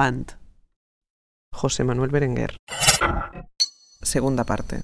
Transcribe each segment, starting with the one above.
Avant. José Manuel Berenguer. Segunda parte.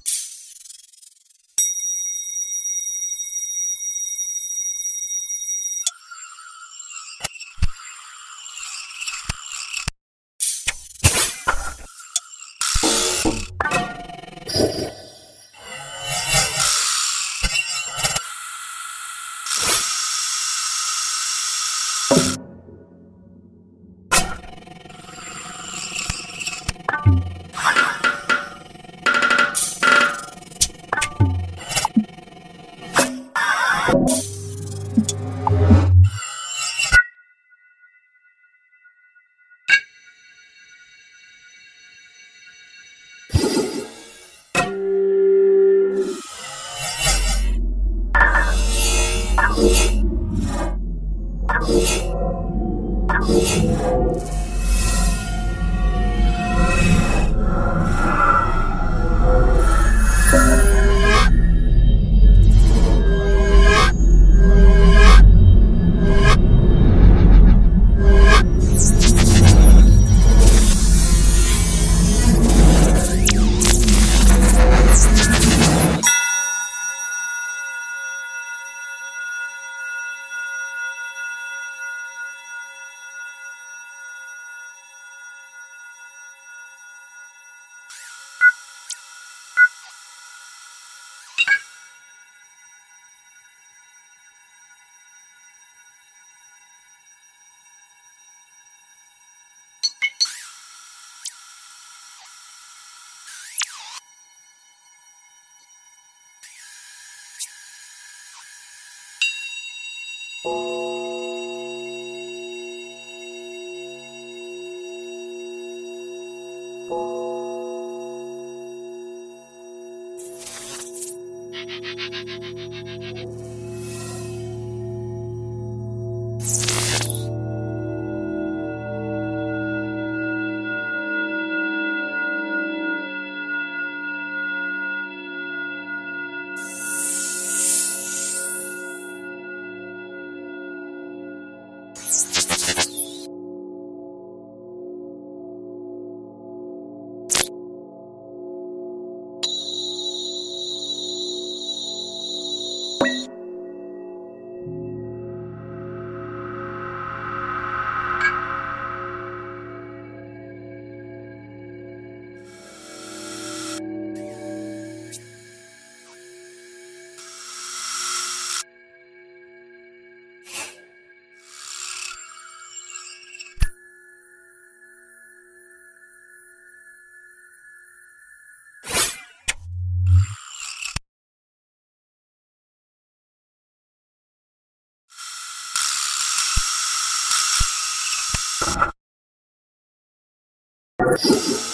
Network.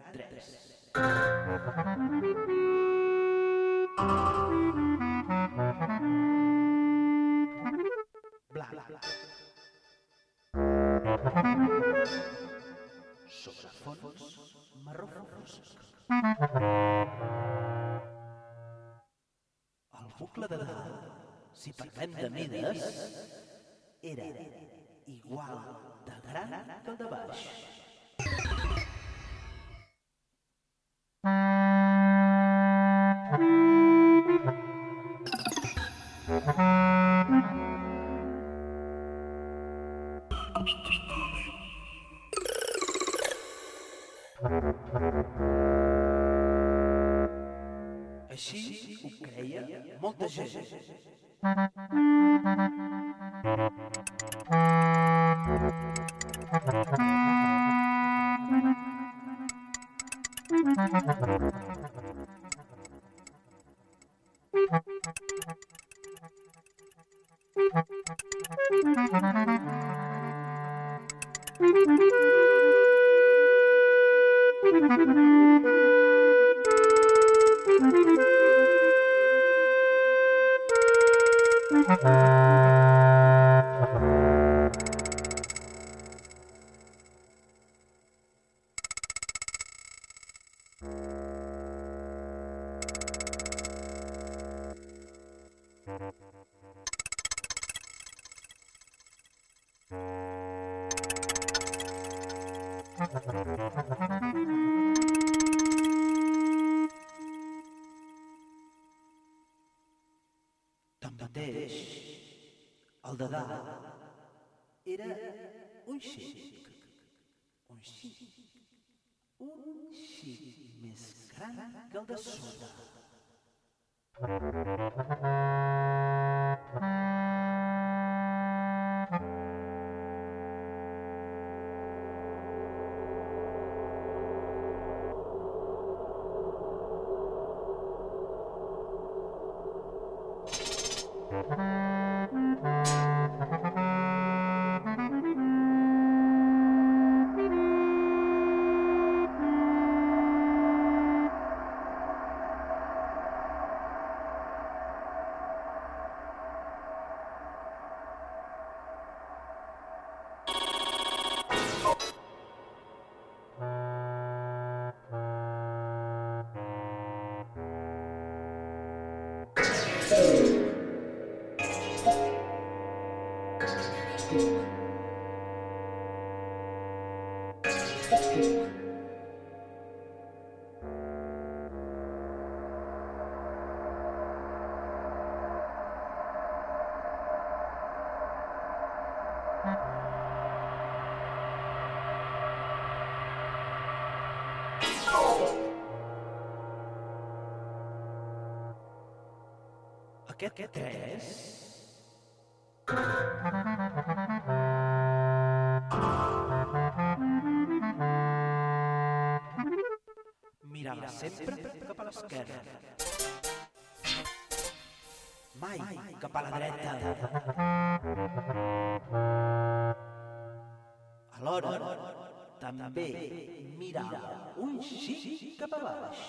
Gran tres. Blanc. Sobre fons marró fosc. El bucle de dalt, si parlem de mides, era igual de gran que el de baix. শেষে Aquest tres mirava sempre cap a l'esquerra. Mai cap a la dreta. Alhora, també mirava un xic cap a baix.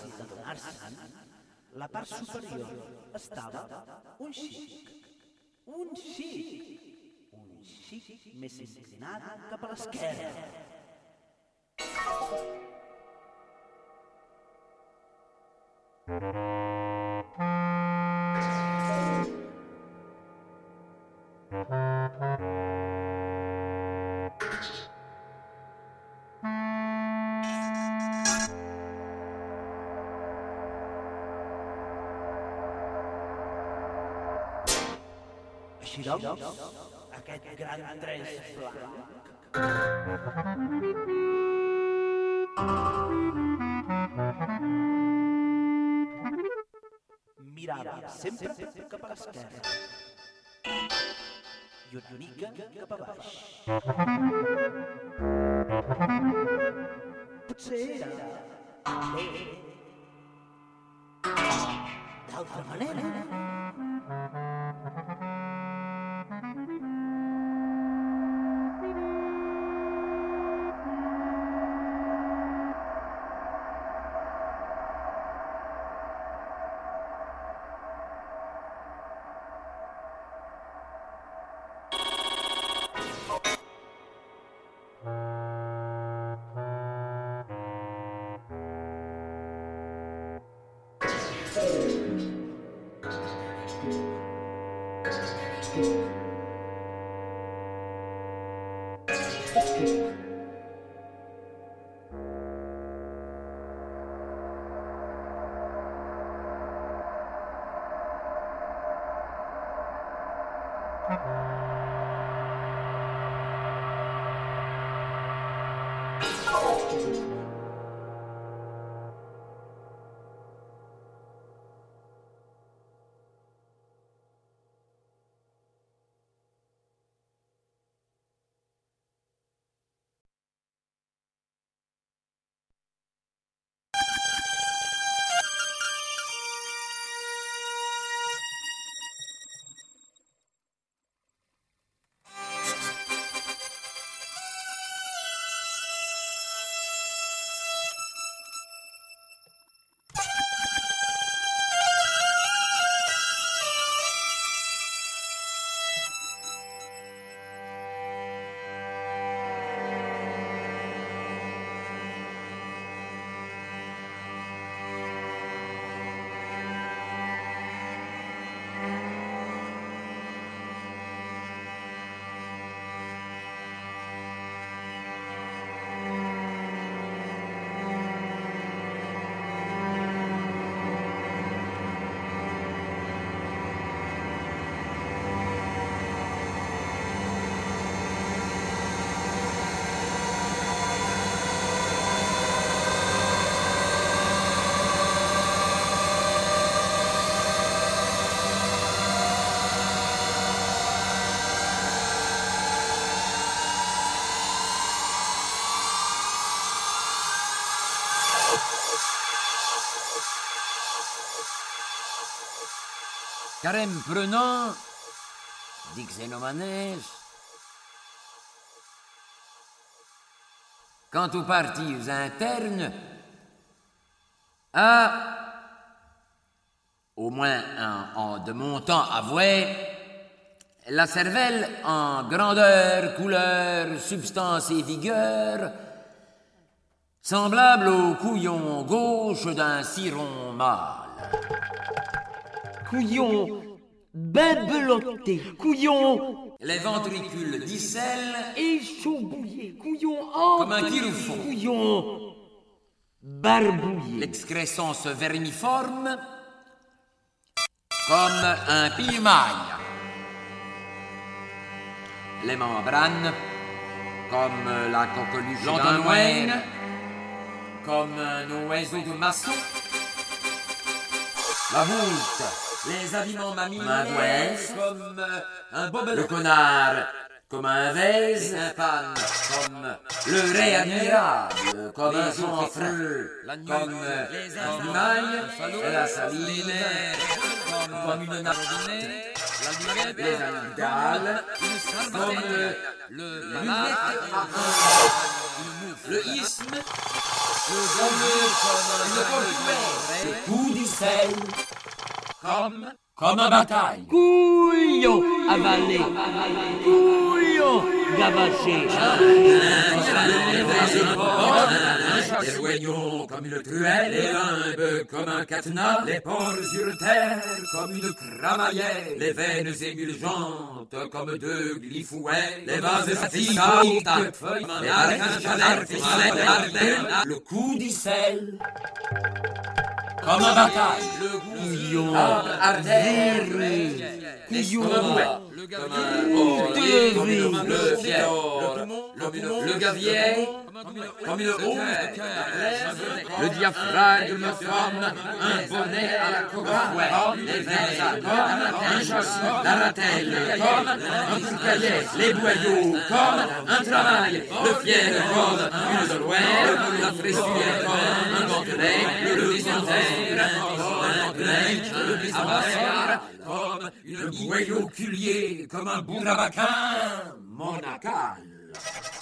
Fàcil de donar-se'n, la part superior estava un xic, un xic, un xic més inclinat cap a l'esquerra. Així aquest gran tres blanc mirava sempre cap a l'esquerra i una mica cap a baix. Potser era bé d'altra manera. Carême prenant, dit Xénomanes, quant aux parties internes, a, au moins en, en de mon temps avoué, la cervelle en grandeur, couleur, substance et vigueur, semblable au couillon gauche d'un ciron mâle. Couillon bebeloté, couillon Les ventricules d'icelle échaurbouillé, couillon en Comme un quiroufon. couillon barbouillé. l'excrescence vermiforme comme un pilumaille. Les membranes comme la coqueluche d'un moine, comme un oiseau de maçon. La voûte, les habillements mamillaires comme un bobelot. Le connard comme un vase, un pan comme le ré admirable, comme un chanfreux, comme un limaille, la saline, comme une nappe, les amygdales, comme le lunette, le isthme, le comme une portuaire, le coup du sel, comme, comme un bataille. Couillon avalé, couillon gavaché. Les joignons comme une truelle, les limbes comme un cadenas, les pores terre comme une cramaillère, les veines émulgentes comme deux glifouets, les vases fatigues, les arcs le coup d'icelle, comme un bataille, le couillon artère, couillon comme un Deux le fier, le le gavier, comme une honte, le diaphragme comme un bonnet à la coque les veines comme un chasson, la ratelle comme un boucaillet, les boyaux. Comme un travail, le fier comme une dolouère, la fressure bouée oculier, comme un bourrabaquin monacal. Il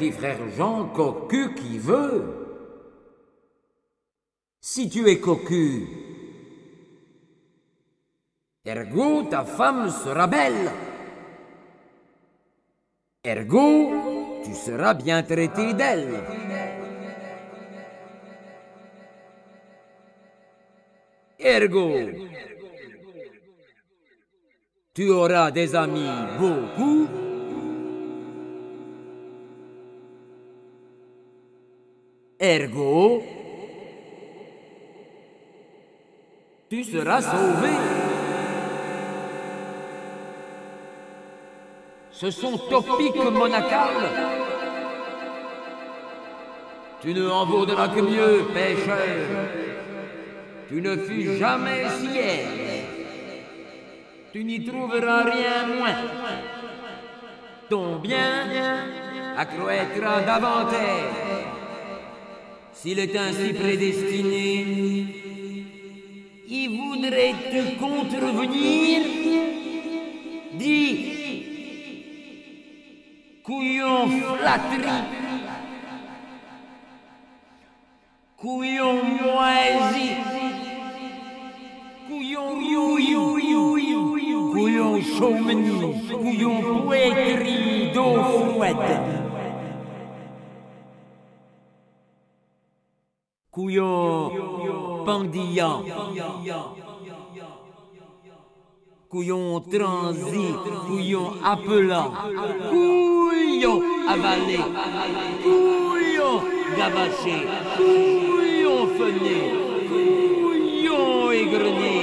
n'est, répondit frère Jean, cocu qui veut. Si tu es cocu, ergo ta femme sera belle. Ergo, tu seras bien traité d'elle. Ergo, tu auras des amis beaucoup. Ergo, tu seras sauvé. Ce sont topiques monacales. Tu ne en vaudras que mieux, pêcheur. Tu ne fus jamais fier. Tu n'y trouveras rien moins. Ton bien accroîtra davantage. S'il est ainsi prédestiné, il voudrait te contrevenir. Dis, couillon flatterie, couillon moisi, couillon you, couillon chaumenie, couillon poétrie d'eau froide. Couillon pendillant. Couillon transi, couillon appelant, couillon avalé, couillon gavaché, couillon fené, couillon égrené,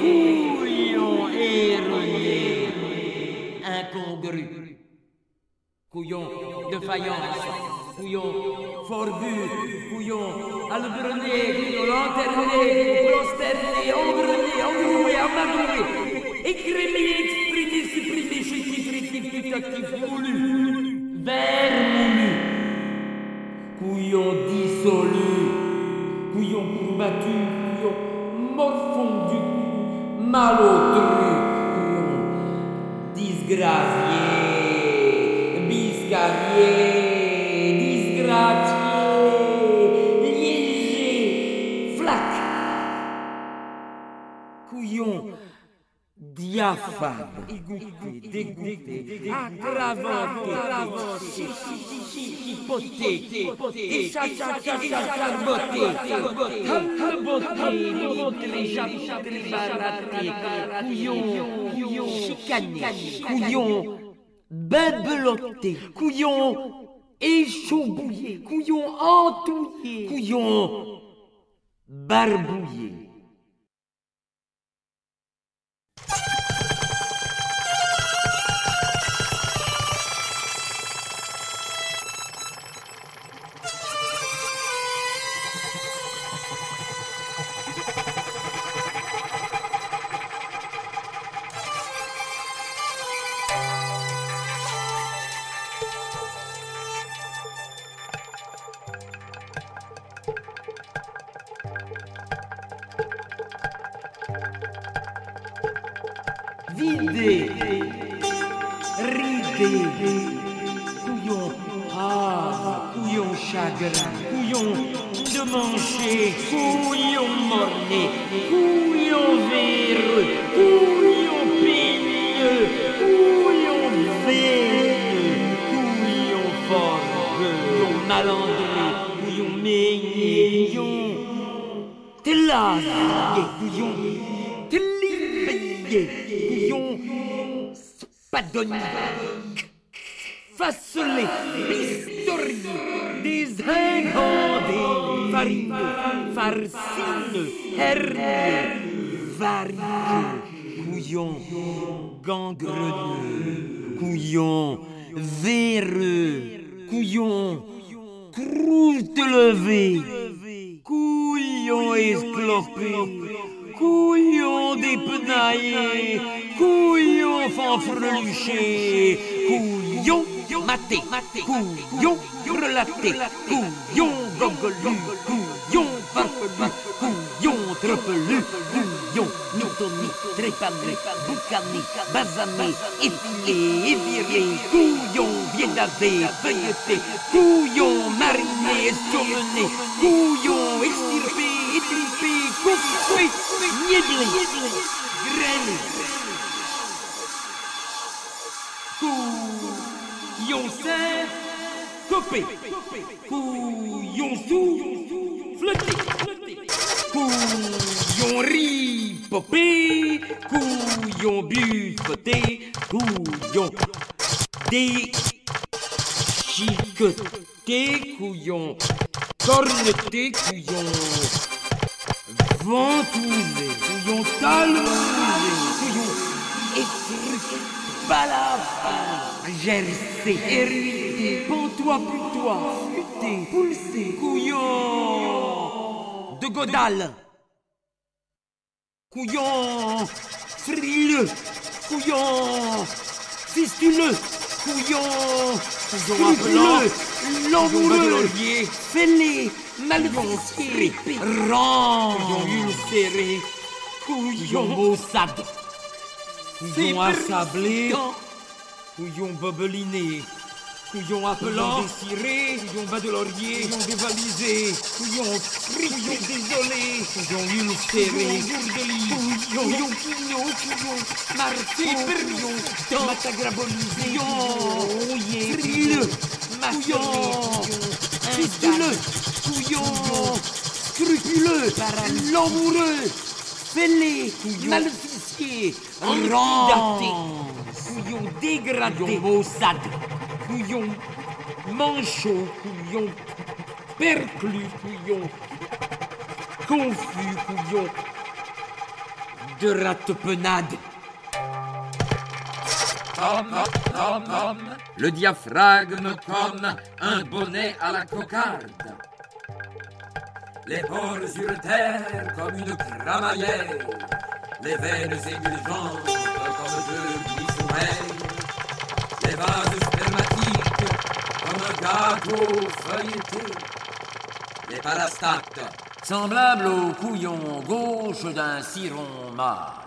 couillon erroné, incongru, couillon de faïence, couillon forbu, couillon albrené, couillon lanterné, prosterné, engrené, engroué, amadoué, écrémé, exprimé, supprimé, chétif, rétif, putatif, moulu, vermoulu, couillon dissolu, couillon courbattu, couillon morfondu, malotru, couillon disgracié, biscarrié, diaphane, égoutté, dégoûté, aggravanté, chipoté, écharbotté, halboté, montré, chapitré, baraté, couillon, chicané, couillon, bebeloté, couillon, échaubouillé, couillon entouillé, couillon, barbouillé. 论 basané, effilé, éviré, couillon bien lavé, feuilleté, couillon mariné, esturmené, couillon extirpé, étripé, coupé, niéblé, grainé. Couillon serre, copé, couillon gercé, hérité, pantois, putois, futé, poussé, couillon de Godal. couillon, frileux, couillon, fistuleux, couillon, scrupuleux, lamoureux, fêlé, malveillé, rang, couillon ulcéré, couillon maussade, couillon assablé, couillon bobeliné, couillon appelant, désiré, couillon bas de laurier, couillon dévalisé, couillon tri, couillon désolé, couillon ulcéré, couillon couillon couillon, couillon marqué, couillon matagrabolisé, couillon rouillé, frileux, couillon fistuleux, couillon scrupuleux, l'amoureux, fêlé, malficié, rang, couillon dégradé, couillon maussade, couillon manchot, couillon perclus, couillon confus, couillon de rate-penade. Le diaphragme comme un bonnet à la cocarde. Les pores urétères comme une cramaillère. Les veines ébulgentes comme deux Les vases spermatiques comme un gâteau feuilleté. Les parastates semblables au couillon gauche d'un ciron mâle.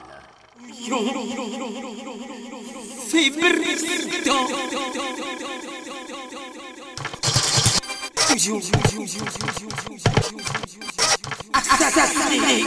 Fébrillant. Couillon. Assassiné.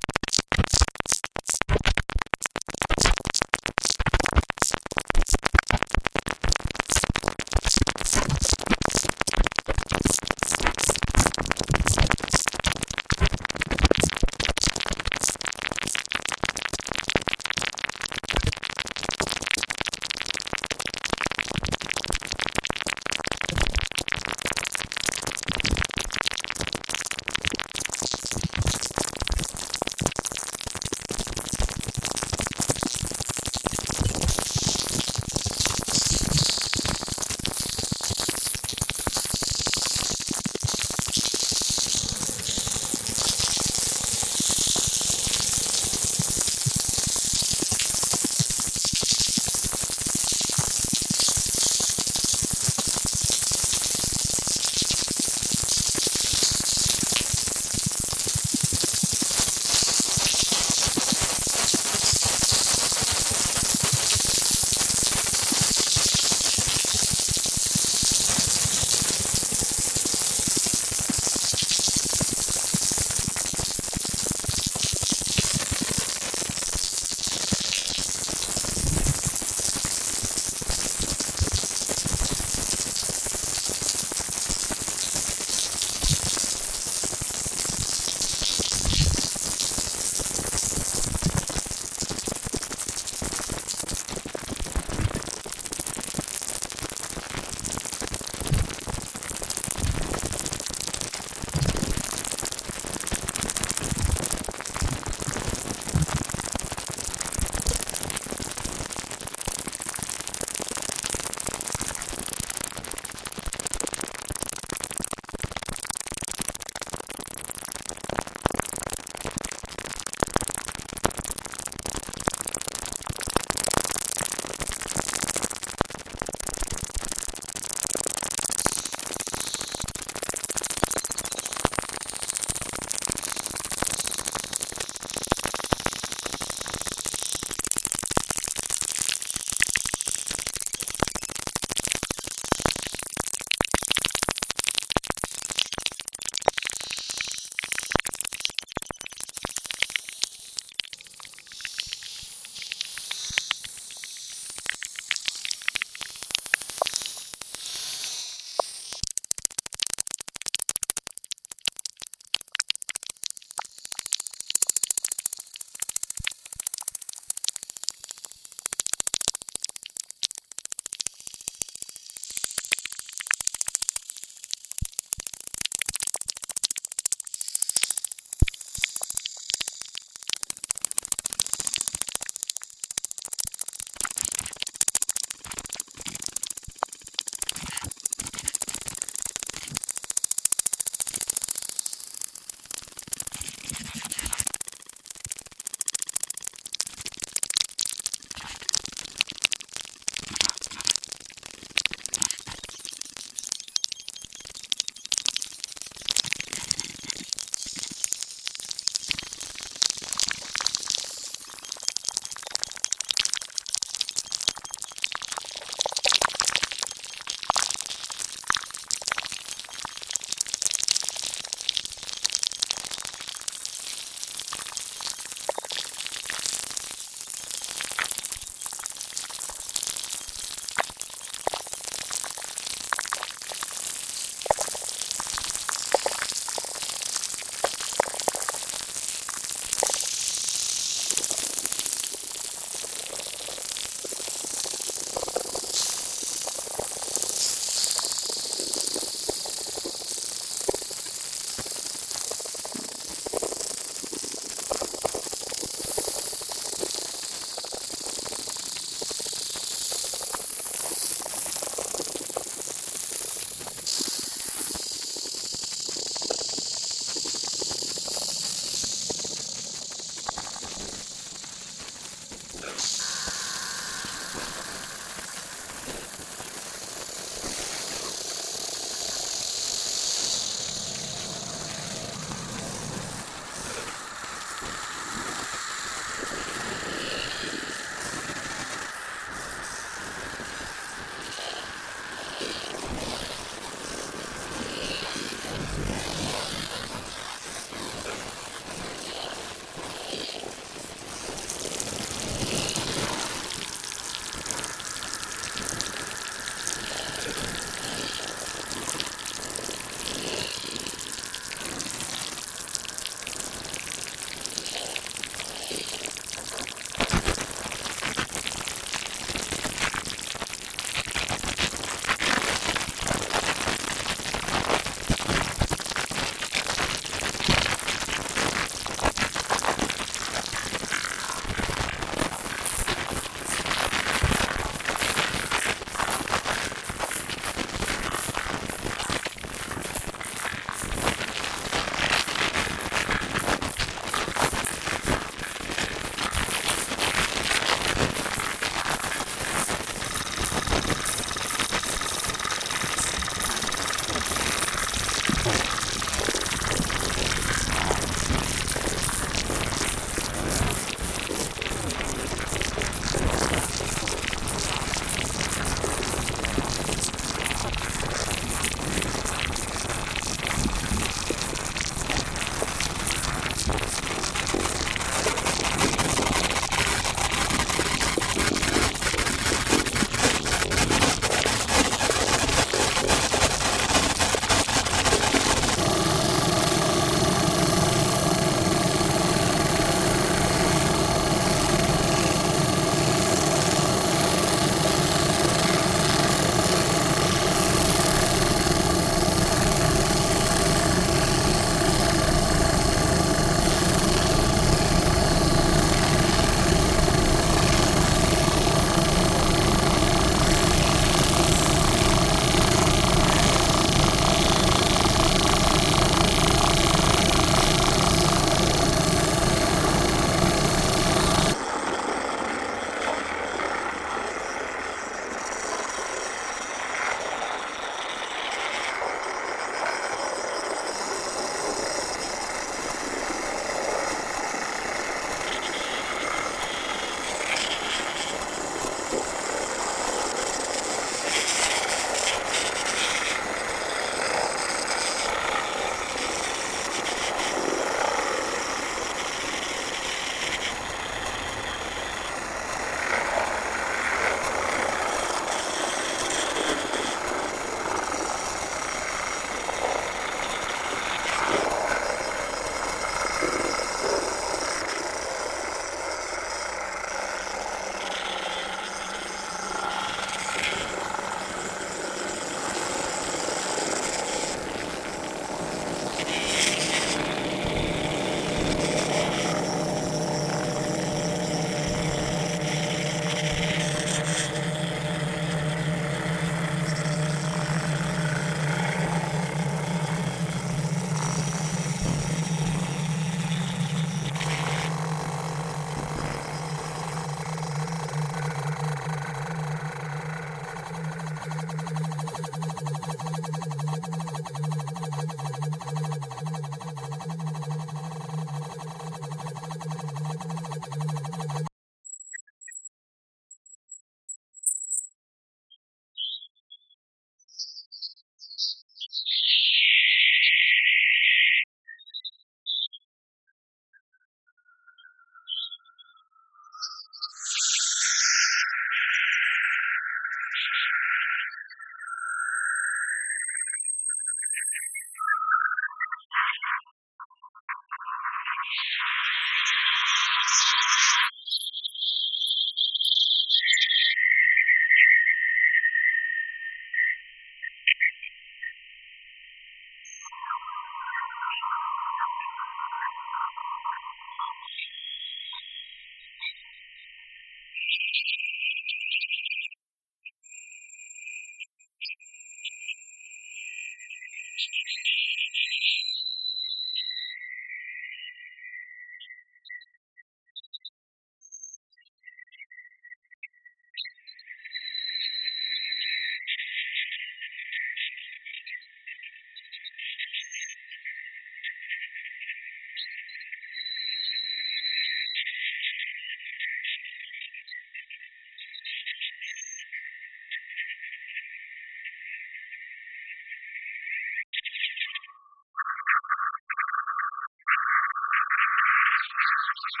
Thank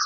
you.